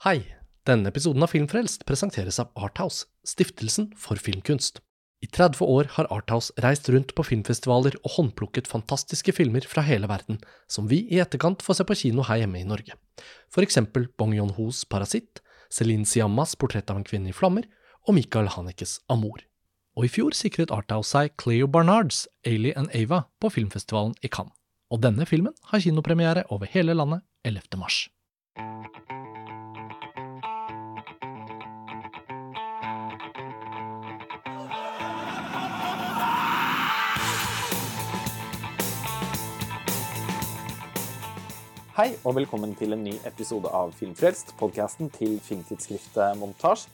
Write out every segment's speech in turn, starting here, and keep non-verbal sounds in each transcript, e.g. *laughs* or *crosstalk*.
Hei! Denne episoden av Filmfrelst presenteres av Arthouse, stiftelsen for filmkunst. I 30 år har Arthouse reist rundt på filmfestivaler og håndplukket fantastiske filmer fra hele verden, som vi i etterkant får se på kino her hjemme i Norge. For eksempel Bong Yon-hos Parasitt, Celine Siammas Portrett av en kvinne i flammer og Michael Hanekes Amour. Og i fjor sikret Arthouse seg Cleo Barnards Ailey and Ava på filmfestivalen i Cannes. Og denne filmen har kinopremiere over hele landet 11. mars. Hei og velkommen til en ny episode av Filmfrelst, podkasten til filmtidsskriftet Montasj.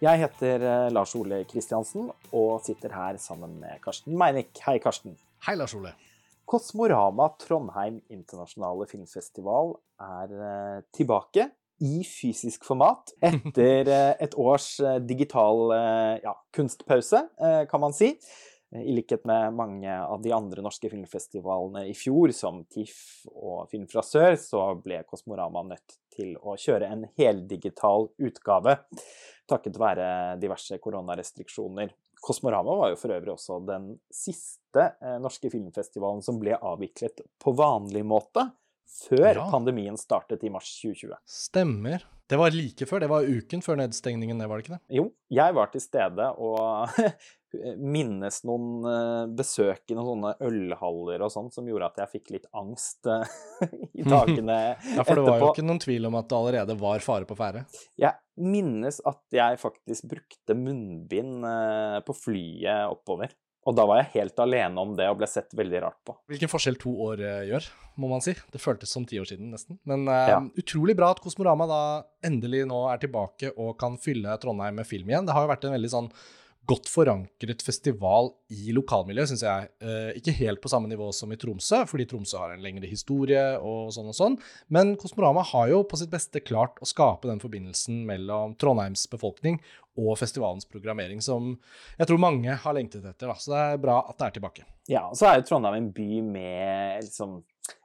Jeg heter eh, Lars Ole Kristiansen og sitter her sammen med Karsten Meinik. Hei, Karsten. Hei, Lars Ole. Kosmorama Trondheim internasjonale filmfestival er eh, tilbake i fysisk format etter eh, et års digital ja, kunstpause, kan man si. I likhet med mange av de andre norske filmfestivalene i fjor, som TIFF og Film fra sør, så ble Kosmorama nødt til å kjøre en heldigital utgave takket være diverse koronarestriksjoner. Kosmorama var jo for øvrig også den siste eh, norske filmfestivalen som ble avviklet på vanlig måte før Ja. pandemien startet i mars 2020. Stemmer. Det var like før. Det var uken før nedstengningen, det var det ikke det? Jo, jeg var til stede og *laughs* minnes noen eh, besøk i noen sånne ølhaller og sånn, som gjorde at jeg fikk litt angst eh, *laughs* i dagene *laughs* Ja, for det var jo ikke noen tvil om at det allerede var fare på ferde. Jeg minnes at jeg faktisk brukte munnbind eh, på flyet oppover. Og da var jeg helt alene om det og ble sett veldig rart på. Hvilken forskjell to år eh, gjør, må man si. Det føltes som ti år siden, nesten. Men eh, Ja. utrolig bra at Kosmorama da endelig nå er tilbake og kan fylle Trondheim med film igjen. Det har jo vært en veldig sånn godt forankret festival i lokalmiljøet, syns jeg. Eh, ikke helt på samme nivå som i Tromsø, fordi Tromsø har en lengre historie og sånn og sånn. Men Kosmorama har jo på sitt beste klart å skape den forbindelsen mellom Trondheims befolkning og festivalens programmering, som jeg tror mange har lengtet etter. Da. Så det er bra at det er tilbake. Ja, og så er jo Trondheim en by med, liksom,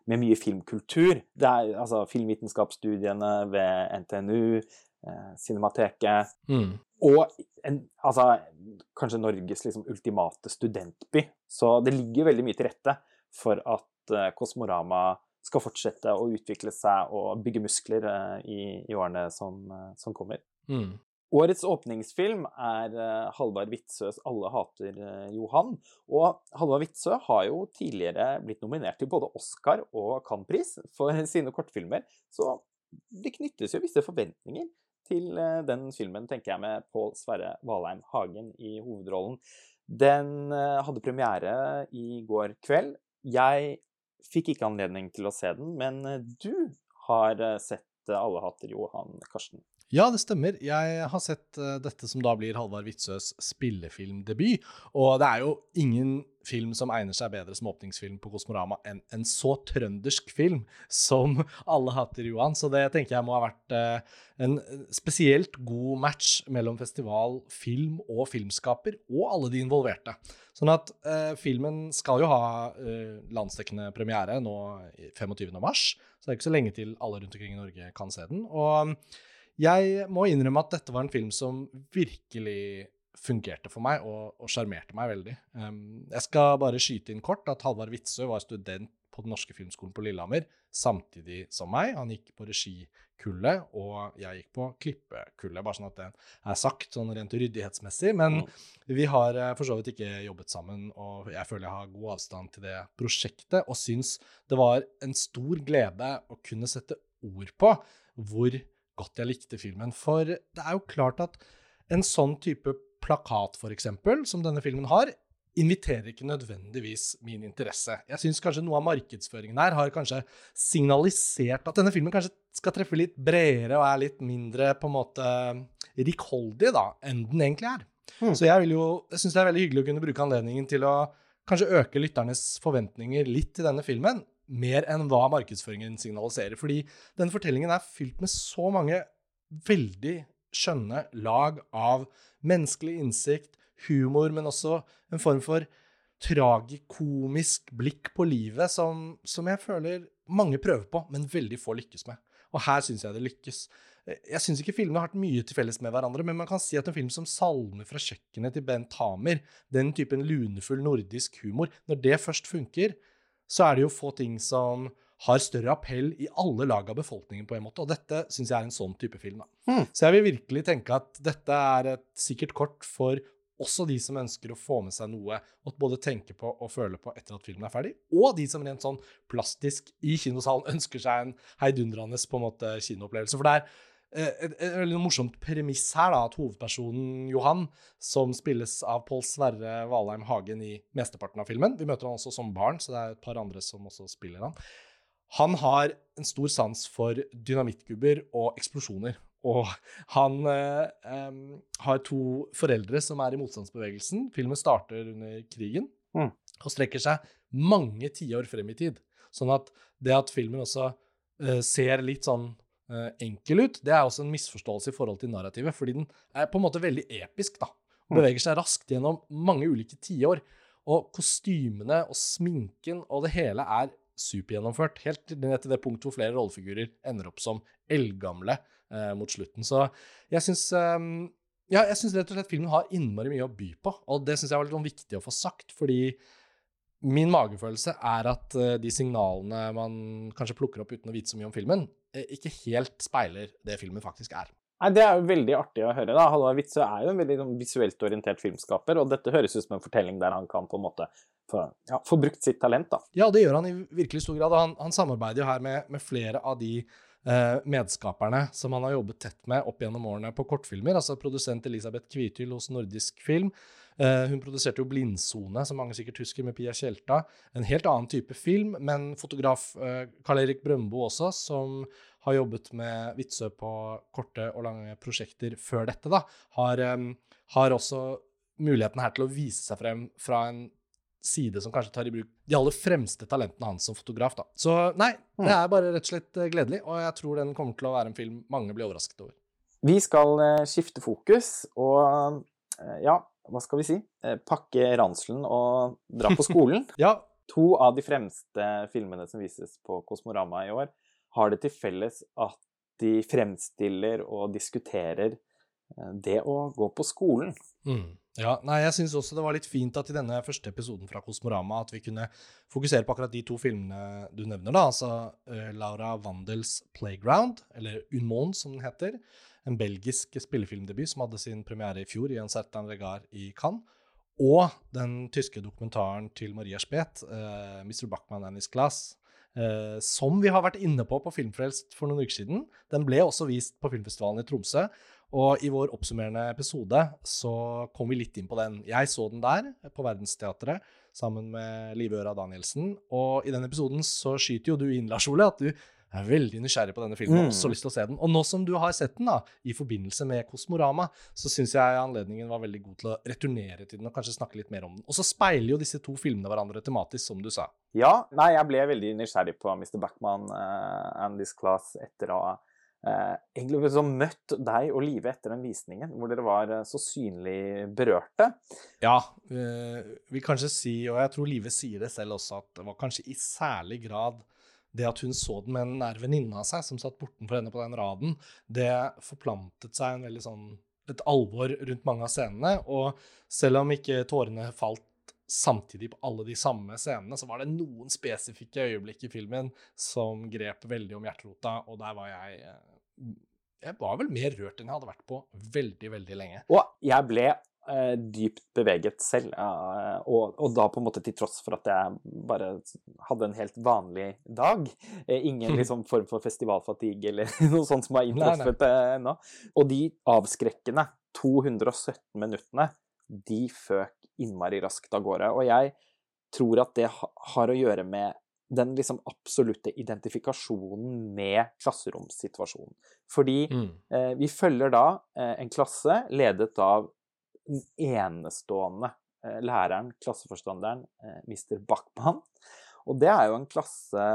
med mye filmkultur. Det er altså filmvitenskapsstudiene ved NTNU, eh, Cinemateket Mm. Og en, altså, kanskje Norges liksom, ultimate studentby. Så det ligger veldig mye til rette for at eh, Kosmorama skal fortsette å utvikle seg og bygge muskler eh, i, i årene som, eh, som kommer. Mm. Årets åpningsfilm er Halvard Witzøes 'Alle hater Johan'. Og Halvard Witzøe har jo tidligere blitt nominert til både Oscar og Cannes-pris for sine kortfilmer, så det knyttes jo visse forventninger til eh, den filmen, tenker jeg, med Pål Sverre Valheim Hagen i hovedrollen. Den eh, hadde premiere i går kveld. Jeg fikk ikke anledning til å se den, men eh, du har sett 'Alle hater Johan', Karsten. Ja, det stemmer. Jeg har sett eh, dette som da blir Halvard Witzøes spillefilmdebut. Og det er jo ingen film som egner seg bedre som åpningsfilm på Kosmorama enn en så trøndersk film som Alle hater Johan. Så det tenker jeg må ha vært eh, en spesielt god match mellom festival, film og filmskaper, og alle de involverte. Sånn at eh, filmen skal jo ha eh, landsdekkende premiere nå i 25. mars, så det er ikke så lenge til alle rundt omkring i Norge kan se den. Og jeg må innrømme at dette var en film som virkelig fungerte for meg og sjarmerte meg veldig. Um, jeg skal bare skyte inn kort at Halvard Witzøe var student på Den norske filmskolen på Lillehammer samtidig som meg. Han gikk på regikullet, og jeg gikk på klippekullet. Bare sånn at det er sagt, sånn rent ryddighetsmessig. Men Mm. vi har eh, for så vidt ikke jobbet sammen, og jeg føler jeg har god avstand til det prosjektet, og syns det var en stor glede å kunne sette ord på hvor godt jeg likte filmen. For det er jo klart at en sånn type plakat, eksempel, som denne filmen har, inviterer ikke nødvendigvis min interesse. Jeg syns kanskje noe av markedsføringen her har kanskje signalisert at denne filmen kanskje skal treffe litt bredere og er litt mindre på en måte rikholdig da, enn den egentlig er. Mm. Så jeg vil jo, jeg syns det er veldig hyggelig å kunne bruke anledningen til å kanskje øke lytternes forventninger litt til denne filmen, mer enn hva markedsføringen signaliserer. Fordi denne fortellingen er fylt med så mange veldig skjønne lag av menneskelig innsikt, humor, men også en form for tragikomisk blikk på livet som, som jeg føler mange prøver på, men veldig få lykkes med. Og her syns jeg det lykkes. Jeg syns ikke filmene har hatt mye til felles med hverandre, men man kan si at en film som 'Salmer fra kjøkkenet' til Bent Hamer, den typen lunefull nordisk humor, når det først funker, så er det jo få ting som har større appell i alle lag av befolkningen på en måte. Og dette syns jeg er en sånn type film. Mm. Så jeg vil virkelig tenke at dette er et sikkert kort for også de som ønsker å få med seg noe å både tenke på og føle på etter at filmen er ferdig, og de som rent sånn plastisk i kinosalen *laughs* ønsker seg en heidundrende på en måte kinoopplevelse. For det er et, et, veldig morsomt premiss her, da, at hovedpersonen Johan, som spilles av Pål Sverre Valheim Hagen i mesteparten av filmen Vi møter han også som barn, så det er et par andre som også spiller han. Han har en stor sans for dynamittgubber og eksplosjoner. Og han eh, em, har to foreldre som er i motstandsbevegelsen. Filmen starter under krigen Mm. og strekker seg mange tiår frem i tid. Sånn at det at filmen også eh, ser litt sånn eh, enkel ut, det er også en misforståelse i forhold til narrativet, fordi den er på en måte veldig episk, da. Og Mm. beveger seg raskt gjennom mange ulike tiår. Og kostymene og sminken og det hele er supergjennomført. Helt til det punktet hvor flere rollefigurer ender opp som eldgamle eh, mot slutten. Så jeg syns um, ja, jeg syns rett og slett filmen har innmari mye å by på, og det syns jeg var litt sånn viktig å få sagt, fordi min magefølelse er at eh, de signalene man kanskje plukker opp uten å vite så mye om filmen, eh, ikke helt speiler det filmen faktisk er. Nei, Det er jo veldig artig å høre. da. Halvard Witzøe er jo en veldig sånn, visuelt orientert filmskaper, og dette høres ut som en fortelling der han kan på en måte få, ja, få brukt sitt talent. da. Ja, det gjør han i virkelig stor grad. Han, han samarbeider jo her med, med flere av de eh, medskaperne som han har jobbet tett med opp gjennom årene på kortfilmer. Altså produsent Elisabeth Kvithyl hos Nordisk Film. Eh, hun produserte jo 'Blindsone', som mange sikkert husker, med Pia Tjelta. En helt annen type film, men fotograf eh, Karl-Erik Brøndbo også, som har jobbet med Vitsø på korte og lange prosjekter før dette, da, har, har også muligheten her til å vise seg frem fra en side som kanskje tar i bruk de aller fremste talentene hans som fotograf. da. Så nei, det er bare rett og slett eh, gledelig, og jeg tror den kommer til å være en film mange blir overrasket over. Vi skal skifte fokus og ja, hva skal vi si? Eh, pakke ranselen og dra på skolen. *laughs* Ja, To av de fremste filmene som vises på Kosmorama i år, har det til felles at de fremstiller og diskuterer eh, det å gå på skolen. Mm. Ja, nei, jeg syns også det var litt fint at i denne første episoden fra Kosmorama at vi kunne fokusere på akkurat de to filmene du nevner, da. Altså uh, Laura Wandels 'Playground', eller 'Unmon', som den heter. En belgisk spillefilmdebut som hadde sin premiere i fjor i en certain regard i Cannes. Og den tyske dokumentaren til Maria Speth, uh, 'Mr. Bachmann and His Class'. uh, som vi har vært inne på på Filmfrelst for noen uker siden. Den ble også vist på filmfestivalen i Tromsø. Og i vår oppsummerende episode så kom vi litt inn på den. Jeg så den der, på Verdensteatret, sammen med Live Øra Danielsen. Og i den episoden så skyter jo du inn, Lars Ole, at du er veldig nysgjerrig på denne filmen Mm. også lyst til å se den. Og nå som du har sett den da, i forbindelse med Kosmorama, så syns jeg anledningen var veldig god til å returnere til den og kanskje snakke litt mer om den. Og så speiler jo disse to filmene hverandre tematisk, som du sa. Ja, nei, jeg ble veldig nysgjerrig på Mr. Backman uh, and This Class etter å ha uh, egentlig liksom møtt deg og Live etter den visningen, hvor dere var uh, så synlig berørte. Ja, uh, vil kanskje si, og jeg tror Live sier det selv også, at det var kanskje i særlig grad det at hun så den med en nær venninne av seg som satt bortenfor henne på den raden, det forplantet seg en veldig sånn et alvor rundt mange av scenene. Og selv om ikke tårene falt samtidig på alle de samme scenene, så var det noen spesifikke øyeblikk i filmen som grep veldig om hjerterota, og der var jeg eh, Jeg var vel mer rørt enn jeg hadde vært på veldig, veldig lenge. Og jeg ble dypt beveget selv, eh, og, og da på en måte til tross for at jeg bare hadde en helt vanlig dag. Eh, ingen *laughs* liksom form for festivalfatigue eller *laughs* noe sånt som har inntruffet eh, ennå. Og de avskrekkende 217 minuttene, de føk innmari raskt av gårde. Og jeg tror at det har å gjøre med den liksom absolutte identifikasjonen med klasseromssituasjonen. Fordi Mm. Eh, vi følger da eh, en klasse ledet av den enestående eh, læreren, klasseforstanderen, eh, Mr. Bachmann. Og det er jo en klasse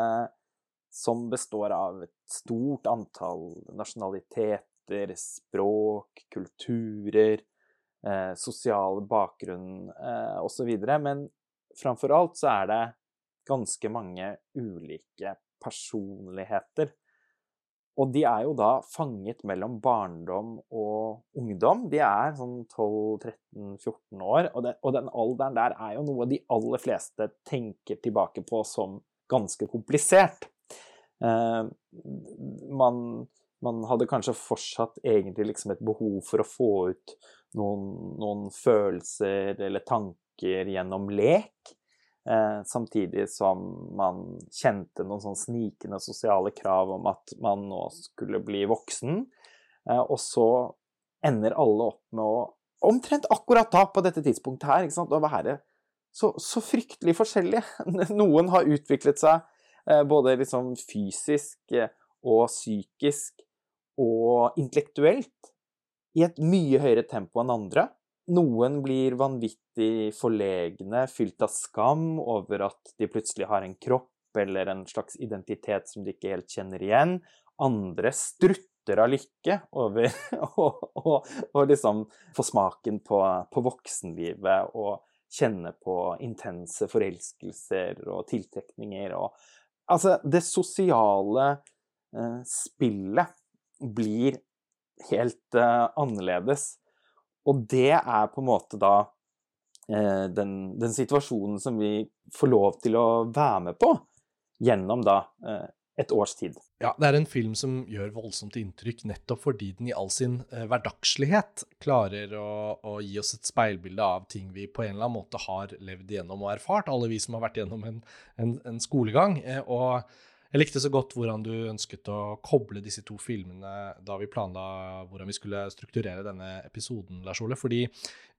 som består av et stort antall nasjonaliteter, språk, kulturer, eh, sosial bakgrunn eh, osv. Men framfor alt så er det ganske mange ulike personligheter. Og de er jo da fanget mellom barndom og ungdom. De er sånn 12-13-14 år, og, det, og, den alderen der er jo noe de aller fleste tenker tilbake på som ganske komplisert. Eh, man, man, hadde kanskje fortsatt egentlig liksom et behov for å få ut noen, noen følelser eller tanker gjennom lek. Eh, samtidig som man kjente noen sånn snikende sosiale krav om at man nå skulle bli voksen. Eh, og så ender alle opp med å Omtrent akkurat da, på dette tidspunktet her, ikke sant, å være så, så fryktelig forskjellige. *laughs* Noen har utviklet seg eh, både liksom fysisk eh, og psykisk og intellektuelt i et mye høyere tempo enn andre. Noen blir vanvittig forlegne, fylt av skam over at de plutselig har en kropp eller en slags identitet som de ikke helt kjenner igjen. Andre strutter av lykke over *laughs* å liksom få smaken på, på, voksenlivet og kjenne på intense forelskelser og tiltrekninger og Altså, det sosiale eh, spillet blir helt eh, annerledes. Og det er på en måte da eh, den, den, situasjonen som vi får lov til å være med på gjennom da eh, et års tid. Ja, det er en film som gjør voldsomt inntrykk nettopp fordi den i all sin eh, hverdagslighet klarer å, å, gi oss et speilbilde av ting vi på en eller annen måte har levd gjennom og erfart, alle vi som har vært gjennom en, en, en skolegang. Eh, og jeg likte så godt hvordan du ønsket å koble disse to filmene da vi planla hvordan vi skulle strukturere denne episoden, Lars Ole. Fordi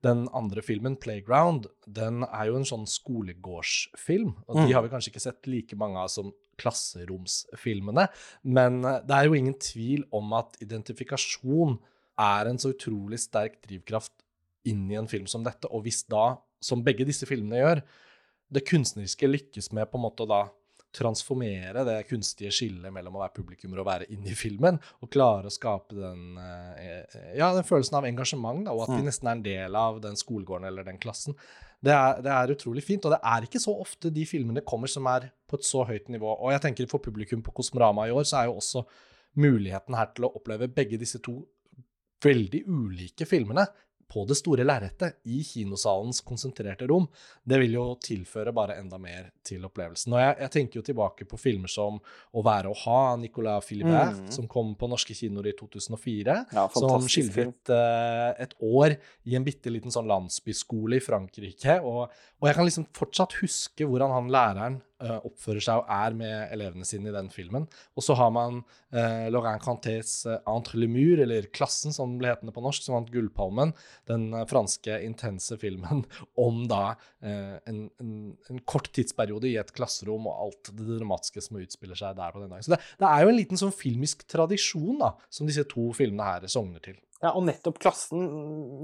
den andre filmen, 'Playground', den er jo en sånn skolegårdsfilm. Og de mm. har vi kanskje ikke sett like mange av som klasseromsfilmene. Men eh, det er jo ingen tvil om at identifikasjon er en så utrolig sterk drivkraft inn i en film som dette. Og hvis da, som begge disse filmene gjør, det kunstneriske lykkes med på en måte da transformere det kunstige skillet mellom å være publikummer og være inne i filmen, og klare å skape den, eh, ja, den følelsen av engasjement, da, og at de mm. nesten er en del av den skolegården eller den klassen. Det er, det er, utrolig fint, og det er ikke så ofte de filmene kommer som er på et så høyt nivå. Og jeg tenker for publikum på Kosmorama i år, så er jo også muligheten her til å oppleve begge disse to veldig ulike filmene på det store lerretet, i kinosalens konsentrerte rom, det vil jo tilføre bare enda mer til opplevelsen. Og jeg, jeg tenker jo tilbake på filmer som Å være og ha, Nicolas Filibert, mm. som kom på norske kinoer i 2004. Ja, som skildret uh, et år i en bitte liten sånn landsbyskole i Frankrike. Og, og jeg kan liksom fortsatt huske hvordan han læreren uh, oppfører seg og er med elevene sine i den filmen. Og så har man uh, Laurent Cantés uh, 'Entre les murs', eller 'Klassen', som ble hetende på norsk, som vant Gullpalmen. Den franske intense filmen *laughs* om da en, en, en, kort tidsperiode i et klasserom og alt det dramatiske som utspiller seg der på den dagen. Så det, det, er jo en liten sånn filmisk tradisjon da, som disse to filmene her sogner til. Ja, og nettopp klassen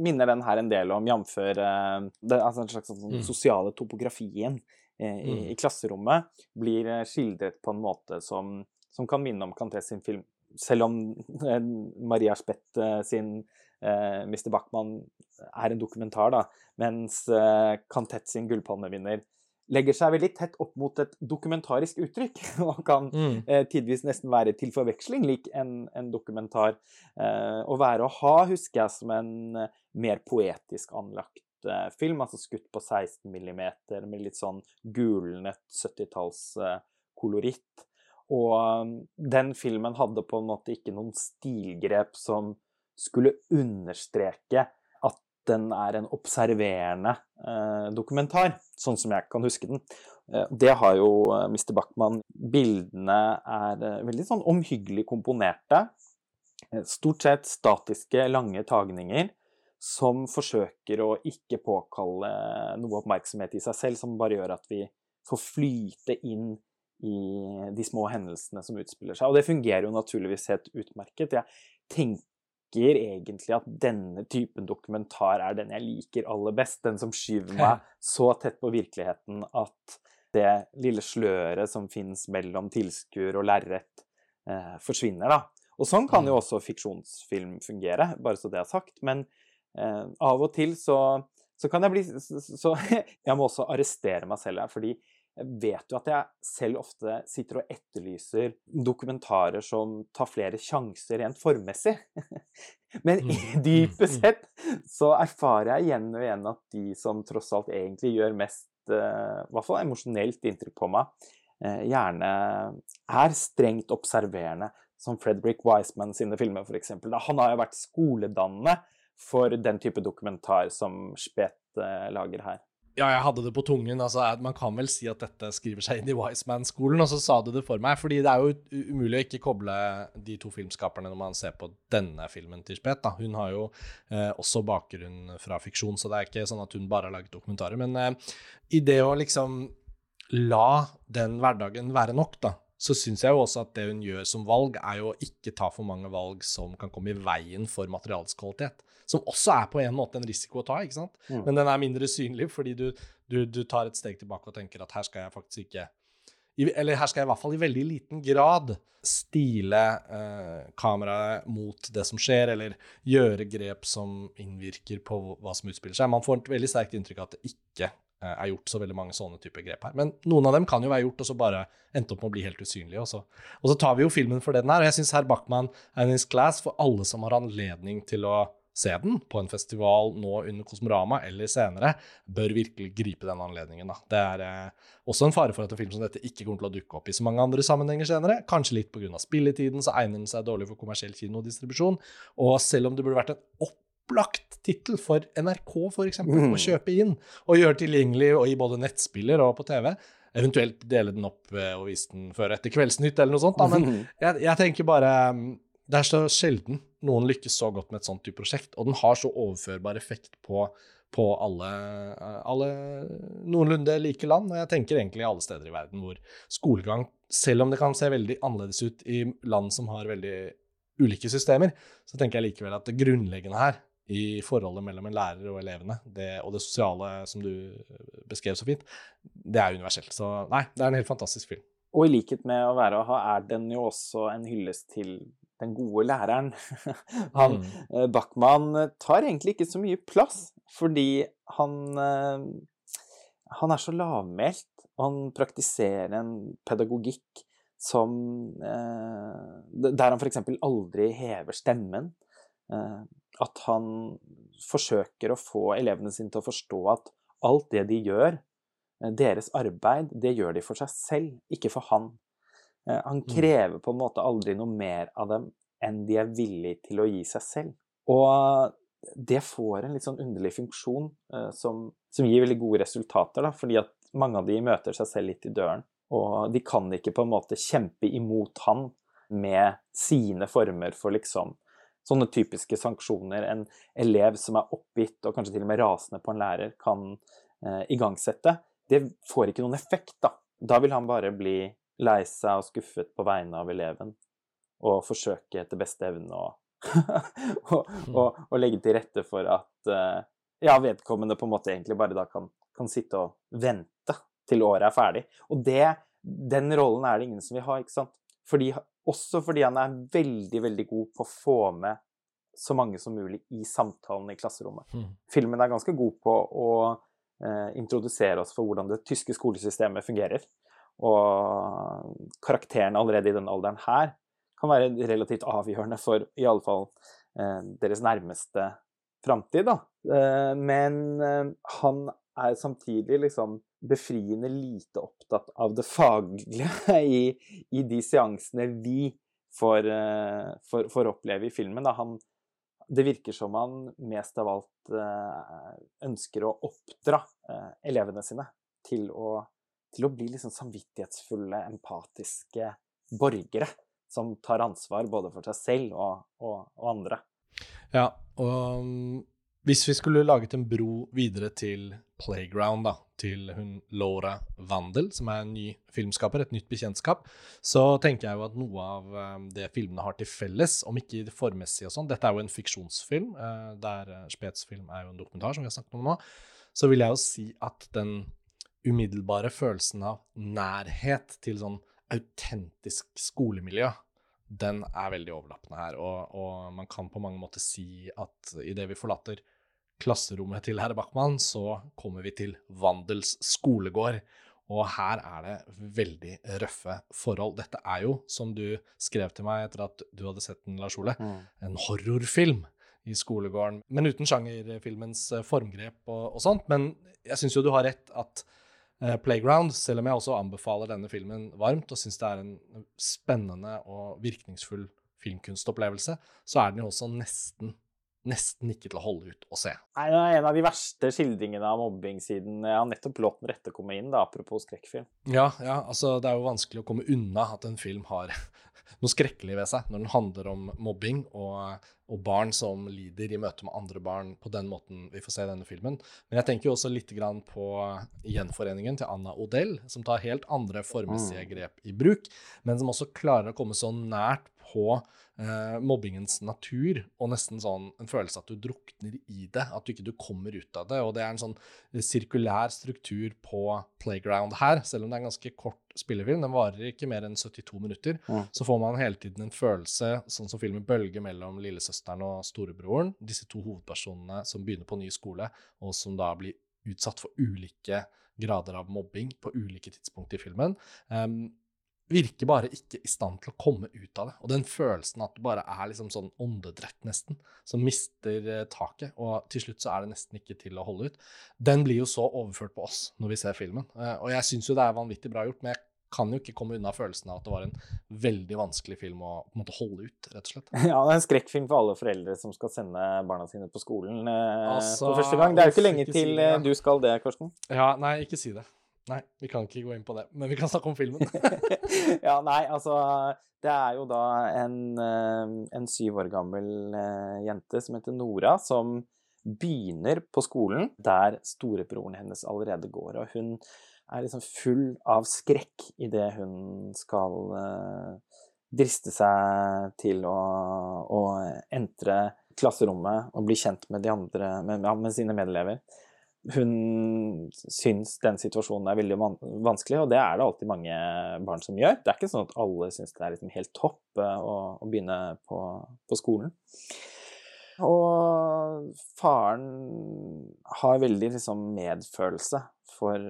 minner den her en del om, jf. altså en slags sånn, mm. sosiale topografien Eh, i, mm. i, klasserommet, blir eh, skildret på en måte som, som kan minne om Canté sin film. Selv om eh, Maria Spett sin eh, Mr. Bachmann er en dokumentar, da, mens eh, Cantet sin Gullpalmevinner legger seg veldig tett opp mot et dokumentarisk uttrykk, *laughs* og kan mm. eh, tidvis nesten være til forveksling lik en, en dokumentar. Eh, å være og ha husker jeg som en mer poetisk anlagt film, altså skutt på 16 millimeter med litt sånn gulnet 70-tallskoloritt. Og um, den filmen hadde på en måte ikke noen stilgrep som skulle understreke at den er en observerende eh, dokumentar, sånn som jeg kan huske den. Eh, det har jo eh, Mr. Bachmann. Bildene er eh, veldig sånn omhyggelig komponerte. Eh, stort sett statiske, lange tagninger som forsøker å ikke påkalle noe oppmerksomhet i seg selv, som bare gjør at vi får flyte inn i de små hendelsene som utspiller seg. Og det fungerer jo naturligvis helt utmerket. Jeg tenker egentlig at denne typen dokumentar er den jeg liker aller best. Den som skyver *laughs* meg så tett på virkeligheten at det lille sløret som fins mellom tilskuer og lerret, eh, forsvinner, da. Og sånn kan jo mm. også fiksjonsfilm fungere, bare så det er sagt. Men Eh, av og til så, så kan jeg bli så, *laughs* Jeg må også arrestere meg selv her, fordi vet jo at jeg selv ofte sitter og etterlyser dokumentarer som tar flere sjanser rent formmessig. *laughs* Men i *laughs* dypest Mm. sett så erfarer jeg igjen og igjen at de som tross alt egentlig gjør mest, eh, i hvert fall emosjonelt inntrykk på meg, eh, gjerne er strengt observerende, som Frederick Wiseman sine filmer, f.eks. Han har jo vært skoledannende for den type dokumentar som Spet lager her. Ja, jeg hadde det på tungen. altså Man kan vel si at dette skriver seg inn i Wiseman-skolen, og så sa du det for meg. fordi det er jo umulig å ikke koble de to filmskaperne når man ser på denne filmen til Spet. da. Hun har jo eh, også bakgrunn fra fiksjon, så det er ikke sånn at hun bare har laget dokumentarer. Men eh, i det å liksom la den hverdagen være nok, da, så syns jeg jo også at det hun gjør som valg, er jo å ikke ta for mange valg som kan komme i veien for materialets kvalitet. Som også er på en måte en risiko å ta, ikke sant? Mm. Men den er mindre synlig fordi du, du, du tar et steg tilbake og tenker at her skal jeg faktisk ikke Eller her skal jeg i hvert fall i veldig liten grad stile eh, kameraet mot det som skjer, eller gjøre grep som innvirker på hva som utspiller seg. Man får et veldig sterkt inntrykk av at det ikke eh, er gjort så veldig mange sånne typer grep her. Men noen av dem kan jo være gjort, og så bare endte opp med å bli helt usynlige. Også. og så tar vi jo filmen for det den er. Og jeg syns herr Bachmann er in his class for alle som har anledning til å se den på en festival nå under Kosmorama eller senere, bør virkelig gripe den anledningen. Da. Det er eh, også en fare for at en film som dette ikke kommer til å dukke opp i så mange andre sammenhenger senere. Kanskje litt pga. spilletiden, så egner den seg dårlig for kommersiell kinodistribusjon. Og selv om det burde vært en opplagt tittel for NRK, f.eks., Mm. å kjøpe inn og gjøre tilgjengelig og i både nettspiller og på TV, eventuelt dele den opp eh, og vise den før etter Kveldsnytt eller noe sånt, da, men *laughs* jeg, jeg tenker bare um, Det er så sjelden noen lykkes så godt med et sånt type prosjekt, og den har så overførbar effekt på, på alle, alle noenlunde like land, og jeg tenker egentlig alle steder i verden hvor skolegang, selv om det kan se veldig annerledes ut i land som har veldig ulike systemer, så tenker jeg likevel at det grunnleggende her i forholdet mellom en lærer og elevene, det, og det sosiale som du beskrev så fint, det er universelt. Så nei, det er en helt fantastisk film. Og i likhet med å være og ha, er den jo også en hyllest til den gode læreren. *laughs* Han, Mm. Backman, Bachmann eh, tar egentlig ikke så mye plass, fordi han eh, Han er så lavmælt, og han praktiserer en pedagogikk som eh, Der han f.eks. aldri hever stemmen. Eh, at han forsøker å få elevene sine til å forstå at alt det de gjør, eh, deres arbeid, det gjør de for seg selv, ikke for han. Eh, Han Mm. krever på en måte aldri noe mer av dem enn de er villige til å gi seg selv. Og det får en litt sånn underlig funksjon eh, som, som gir veldig gode resultater, da, fordi at mange av de møter seg selv litt i døren. Og de kan ikke på en måte kjempe imot han med sine former for liksom sånne typiske sanksjoner en elev som er oppgitt og kanskje til og med rasende på en lærer, kan eh, igangsette. Det får ikke noen effekt, da. Da vil han bare bli lei seg og skuffet på vegne av eleven, og forsøke etter beste evne å og, og, og legge til rette for at eh, ja, vedkommende på en måte egentlig bare da kan, kan sitte og vente til året er ferdig. Og det, den rollen er det ingen som vil ha, ikke sant? Fordi, også fordi han er veldig, veldig god på å få med så mange som mulig i samtalen i klasserommet. Mm. Filmen er ganske god på å eh, introdusere oss for hvordan det tyske skolesystemet fungerer. Og karakterene allerede i den alderen her kan være relativt avgjørende for i alle fall eh, deres nærmeste framtid, da. Eh, men eh, han er samtidig liksom befriende lite opptatt av det faglige *laughs* i, i de seansene vi får, får, får oppleve i filmen. Da. Han, det virker som han mest av alt ønsker å oppdra elevene sine til å, til å bli liksom samvittighetsfulle, empatiske borgere som tar ansvar både for seg selv og, og, og andre. Ja, og um, hvis vi skulle laget en bro videre til Playground, da, til hun Laura Vandel, som er en ny filmskaper, et nytt bekjentskap, så tenker jeg jo at noe av um, det filmene har til felles, om ikke formessig og sånn Dette er jo en fiksjonsfilm, uh, der uh, Spets film er jo en dokumentar, som vi har snakket om nå. Så vil jeg jo si at den umiddelbare følelsen av nærhet til sånn autentisk skolemiljø, den er veldig overlappende her. Og, og man kan på mange måter si at idet vi forlater klasserommet til herr Bachmann, så kommer vi til Vandels skolegård. Og her er det veldig røffe forhold. Dette er jo, som du skrev til meg etter at du hadde sett den, Lars Ole, Mm. en horrorfilm i skolegården. Men uten sjangerfilmens formgrep og, og sånt. Men jeg syns jo du har rett at Playground, selv om jeg også anbefaler denne filmen varmt og syns det er en spennende og virkningsfull filmkunstopplevelse, så er den jo også nesten nesten ikke til å holde ut å se. Nei, det er en av de verste skildringene av mobbing siden jeg har nettopp låt den rette komme inn, da, apropos skrekkfilm. Ja, ja, altså det er jo vanskelig å komme unna at en film har noe skrekkelig ved seg når den handler om mobbing og, og barn som lider i møte med andre barn på den måten vi får se i denne filmen. Men jeg tenker jo også litt grann på gjenforeningen til Anna Odell, som tar helt andre formessige grep i bruk, men som også klarer å komme så nært på eh, mobbingens natur, og nesten sånn en følelse at du drukner i det, at du ikke du kommer ut av det. Og det er en sånn sirkulær struktur på Playground her, selv om det er en ganske kort spillefilm. Den varer ikke mer enn 72 minutter. Mm. Så får man hele tiden en følelse, sånn som filmen bølger mellom lillesøsteren og storebroren, disse to hovedpersonene som begynner på ny skole, og som da blir utsatt for ulike grader av mobbing på ulike tidspunkt i filmen. Um, virker bare ikke i stand til å komme ut av det. Og den følelsen at du bare er liksom sånn åndedrett, nesten, som mister eh, taket, og til slutt så er det nesten ikke til å holde ut, den blir jo så overført på oss når vi ser filmen. Eh, og jeg syns jo det er vanvittig bra gjort, men jeg kan jo ikke komme unna følelsen av at det var en veldig vanskelig film å måte holde ut, rett og slett. *laughs* Ja, det er en skrekkfilm for alle foreldre som skal sende barna sine på skolen eh, Altså, for første gang. Det er jo ikke lenge ikke si til det, ja. du skal det, Karsten. Ja, nei, ikke si det. Nei, vi kan ikke gå inn på det, men vi kan snakke om filmen. *laughs* ja, nei, altså Det er jo da en, eh, en syv år gammel eh, jente som heter Nora, som begynner på skolen der storebroren hennes allerede går. Og hun er liksom full av skrekk idet hun skal eh, driste seg til å, å entre klasserommet og bli kjent med de andre, med, med sine medelever hun syns den situasjonen er veldig vanskelig, og det er det alltid mange barn som gjør. Det er ikke sånn at alle syns det er liksom helt topp eh, å, å begynne på, på, skolen. Og faren har veldig liksom medfølelse for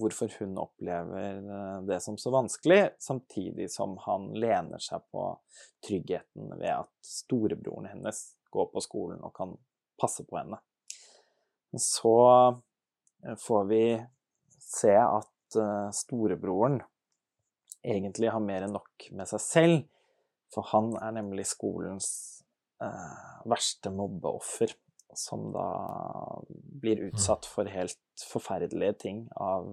hvorfor hun opplever eh, det som så vanskelig, samtidig som han lener seg på tryggheten ved at storebroren hennes går på skolen og kan passe på henne så eh, får vi se at eh, storebroren egentlig har mer enn nok med seg selv, for han er nemlig skolens eh, verste mobbeoffer, som da blir utsatt for helt forferdelige ting av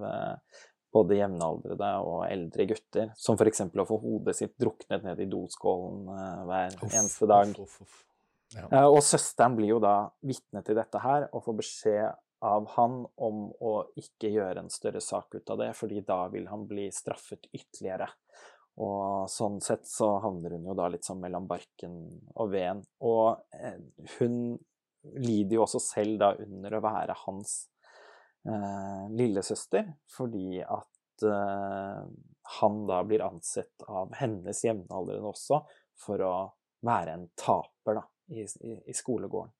både jevnaldrende og eldre gutter, som f.eks. å få hodet sitt druknet ned i doskålen hver eneste dag. uff, uff, uff. Ja. Eh, Og søsteren blir jo da vitne til dette her, og får beskjed av han om å ikke gjøre en større sak ut av det, fordi da vil han bli straffet ytterligere. Og sånn sett så havner hun jo da litt sånn mellom barken og veden. Og eh, hun lider jo også selv da under å være hans eh, lillesøster, fordi at eh, han da blir ansett av hennes jevnaldrende også for å være en taper da, i, i, i skolegården.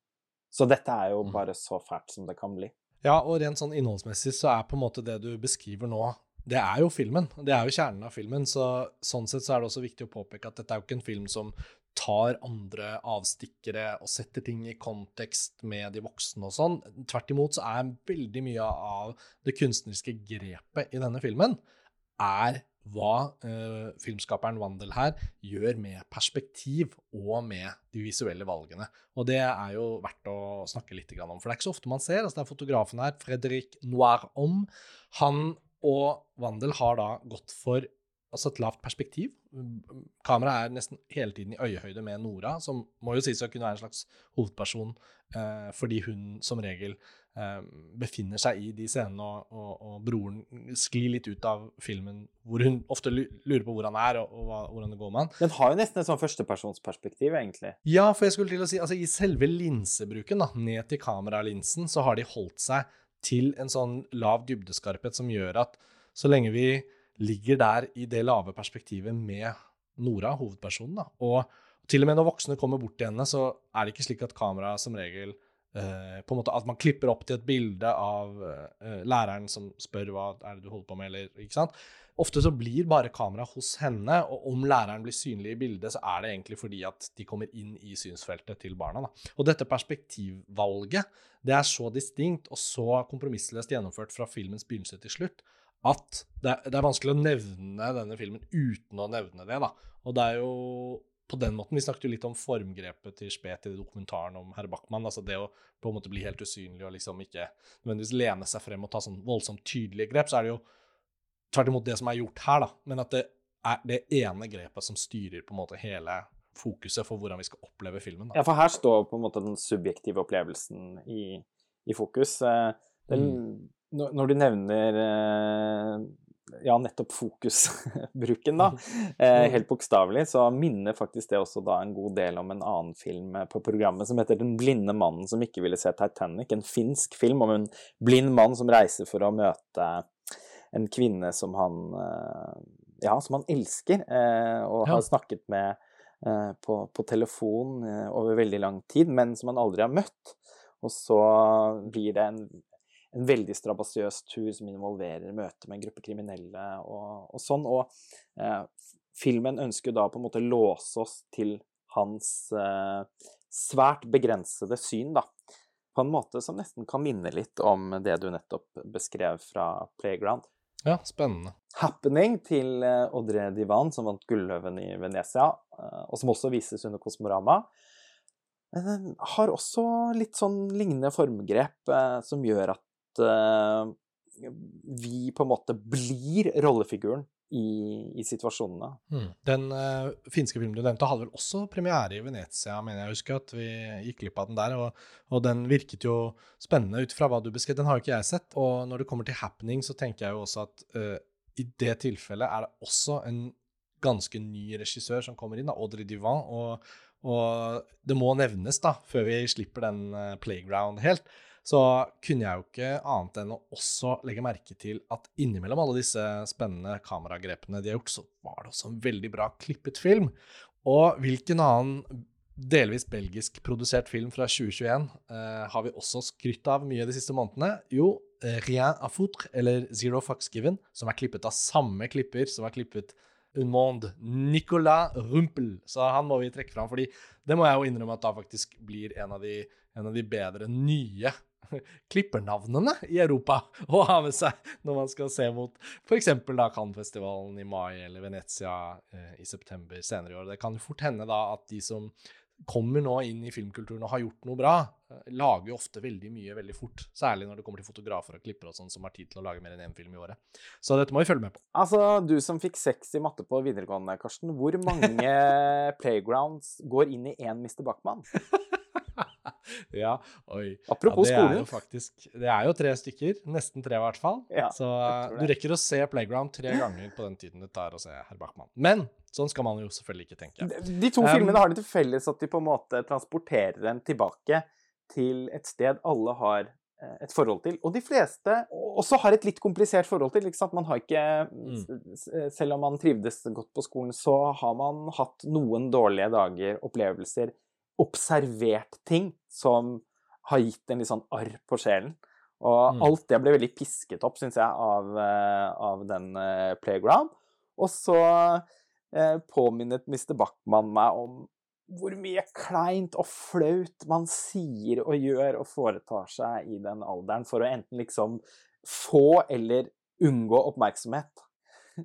Så dette er jo Mm. bare så fælt som det kan bli. Ja, og rent sånn innholdsmessig så er på en måte det du beskriver nå, det er jo filmen. Det er jo kjernen av filmen. Så sånn sett så er det også viktig å påpeke at dette er jo ikke en film som tar andre avstikkere og setter ting i kontekst med de voksne og sånn. Tvert imot så er veldig mye av det kunstneriske grepet i denne filmen er hva eh, filmskaperen Wandel her gjør med perspektiv og med de visuelle valgene. Og det er jo verdt å snakke litt om, for det er ikke så ofte man ser. altså Det er fotografen her, Fredrik Noir-Om. Han og Wandel har da gått for altså et lavt perspektiv. Kameraet er nesten hele tiden i øyehøyde med Nora, som må jo sies å kunne være en slags hovedperson, eh, fordi hun som regel befinner seg i de scenene, og, og, og broren sklir litt ut av filmen, hvor hun ofte lurer på hvor han er, og, og hvordan det går med han. Den har jo nesten et sånn førstepersonsperspektiv, egentlig. Ja, for jeg skulle til å si, altså i selve linsebruken, da, ned til kameralinsen, så har de holdt seg til en sånn lav dybdeskarphet som gjør at så lenge vi ligger der i det lave perspektivet med Nora, hovedpersonen, da, og til og med når voksne kommer bort til henne, så er det ikke slik at kameraet som regel eh, på en måte At man klipper opp til et bilde av uh, læreren som spør hva er det du holder på med, eller ikke sant. Ofte så blir bare kameraet hos henne, og om læreren blir synlig i bildet, så er det egentlig fordi at de kommer inn i synsfeltet til barna. Da. Og dette perspektivvalget det er så distinkt og så kompromissløst gjennomført fra filmens begynnelse til slutt at det, det, er vanskelig å nevne denne filmen uten å nevne det. da. Og det er jo på den måten Vi snakket jo litt om formgrepet til Spet i dokumentaren om herr Backman. altså Det å på en måte bli helt usynlig og liksom ikke nødvendigvis lene seg frem og ta sånn voldsomt tydelige grep, så er det jo tvert imot det som er gjort her, da. Men at det er det ene grepet som styrer på en måte hele fokuset for hvordan vi skal oppleve filmen. Da. Ja, for her står på en måte den subjektive opplevelsen i, i fokus. Eh, den, mm. Når du nevner eh, ja, nettopp fokusbruken, da, *laughs* eh, mm. helt bokstavelig, så minner faktisk det også da en god del om en annen film på programmet som heter 'Den blinde mannen som ikke ville se Titanic'. En finsk film om en blind mann som reiser for å møte en kvinne som han ja, som han elsker, og har snakket med på, på telefon over veldig lang tid, men som han aldri har møtt. Og så blir det en en veldig strabasiøs tur som involverer møte med en gruppe kriminelle og, og sånn. Og eh, filmen ønsker da på en måte låse oss til hans eh, svært begrensede syn, da. På en måte som nesten kan minne litt om det du nettopp beskrev fra Playground. Ja, spennende. 'Happening' til eh, Audrey Divan, som vant Gulløven i Venezia, eh, og som også vises under Kosmorama, eh, har også litt sånn lignende formgrep som gjør at uh, vi på en måte blir rollefiguren i, i situasjonene. Mm. Den uh, finske filmen du nevnte, hadde vel også premiere i Venezia, mener jeg husker at vi gikk glipp av den der. Og, og den virket jo spennende ut fra hva du beskrev. Den har jo ikke jeg sett. Og når det kommer til happening, så tenker jeg jo også at uh, i det tilfellet er det også en ganske ny regissør som kommer inn, da, Audrey Divan. Og, og det må nevnes, da, før vi slipper den uh, playground helt så kunne jeg jo ikke annet enn å også legge merke til at innimellom alle disse spennende kameragrepene de har gjort, så var det også en veldig bra klippet film. Og hvilken annen delvis belgisk produsert film fra 2021 eh, har vi også skrytt av mye de siste månedene? Jo, eh, Rien à foutre, eller Zero Fucks Given, som er klippet av samme klipper som er klippet Un Monde, Nicolas Rumpel. Så han må vi trekke fram, fordi det må jeg jo innrømme at da faktisk blir en av de, en av de bedre nye *laughs* klippernavnene i Europa *laughs* å ha med seg når man skal se mot f.eks. Cannes-festivalen i mai eller Venezia eh, i september senere i år. Det kan jo fort hende da at de som kommer nå inn i filmkulturen og har gjort noe bra, lager jo ofte veldig mye veldig fort. Særlig når det kommer til fotografer og klippere og sånn som har tid til å lage mer enn én film i året. Så dette må vi følge med på. Altså, du som fikk seks i matte på videregående, Karsten. Hvor mange *laughs* playgrounds går inn i én Mr. Bachmann? *laughs* ja, oi. Apropos ja, det skolen. Er jo faktisk, det er jo tre stykker. Nesten tre, i hvert fall. Ja, så du rekker å se Playground tre ganger på den tiden det tar å se Herr Bachmann. Men sånn skal man jo selvfølgelig ikke tenke. De, de to um, filmene har det til felles at de på en måte transporterer en tilbake til et sted alle har eh, et forhold til. Og de fleste også har et litt komplisert forhold til. ikke sant? Man har ikke, mm. Selv om man trivdes godt på skolen, så har man hatt noen dårlige dager, opplevelser, observert ting som har gitt en litt sånn arr på sjelen. Og mm. alt det ble veldig pisket opp, syns jeg, av, eh, av, den uh, Playground. Og så eh, påminnet Mr. Bachmann meg om hvor mye kleint og flaut man sier og gjør og foretar seg i den alderen for å enten liksom få eller unngå oppmerksomhet.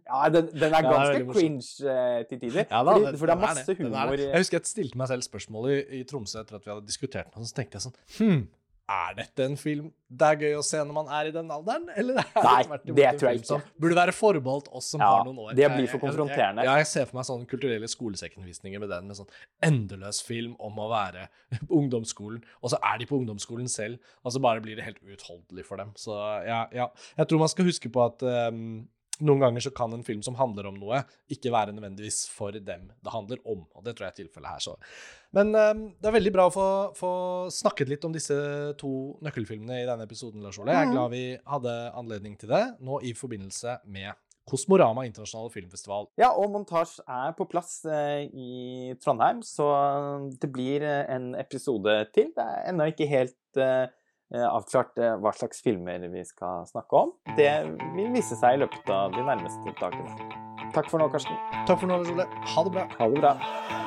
Ja, den, den er ganske ja, cringe uh, til tider. Ja, da, fordi, for det er masse det. humor er Jeg husker jeg stilte meg selv spørsmålet i, i, Tromsø etter at vi hadde diskutert noe, så tenkte jeg sånn Hm, er dette en film det er gøy å se når man er i den alderen? Eller er Nei, det, det tror jeg ikke. Som burde være forbeholdt oss som ja, har noen år. Det blir for konfronterende. Jeg, jeg, jeg, ser for meg sånne kulturelle skolesekkenvisninger med den, med sånn endeløs film om å være *laughs* på ungdomsskolen, og så er de på ungdomsskolen selv, og så bare blir det helt uutholdelig for dem. Så ja, ja. Jeg tror man skal huske på at um, noen ganger så kan en film som handler om noe, ikke være nødvendigvis for dem det handler om. Og det tror jeg er tilfellet her. Så. Men um, det er veldig bra å få, få, snakket litt om disse to nøkkelfilmene i denne episoden. Lars Ole. Jeg er mm. glad vi hadde anledning til det nå i forbindelse med Kosmorama internasjonale filmfestival. Ja, og montasje er på plass eh, i Trondheim, så det blir eh, en episode til. Det er ennå ikke helt eh, eh, avklart eh, hva slags filmer vi skal snakke om. Det vil vise seg i løpet av de nærmeste dagene. Takk for nå, Karsten. Takk for nå, Ole. Ha det bra. Ha det bra.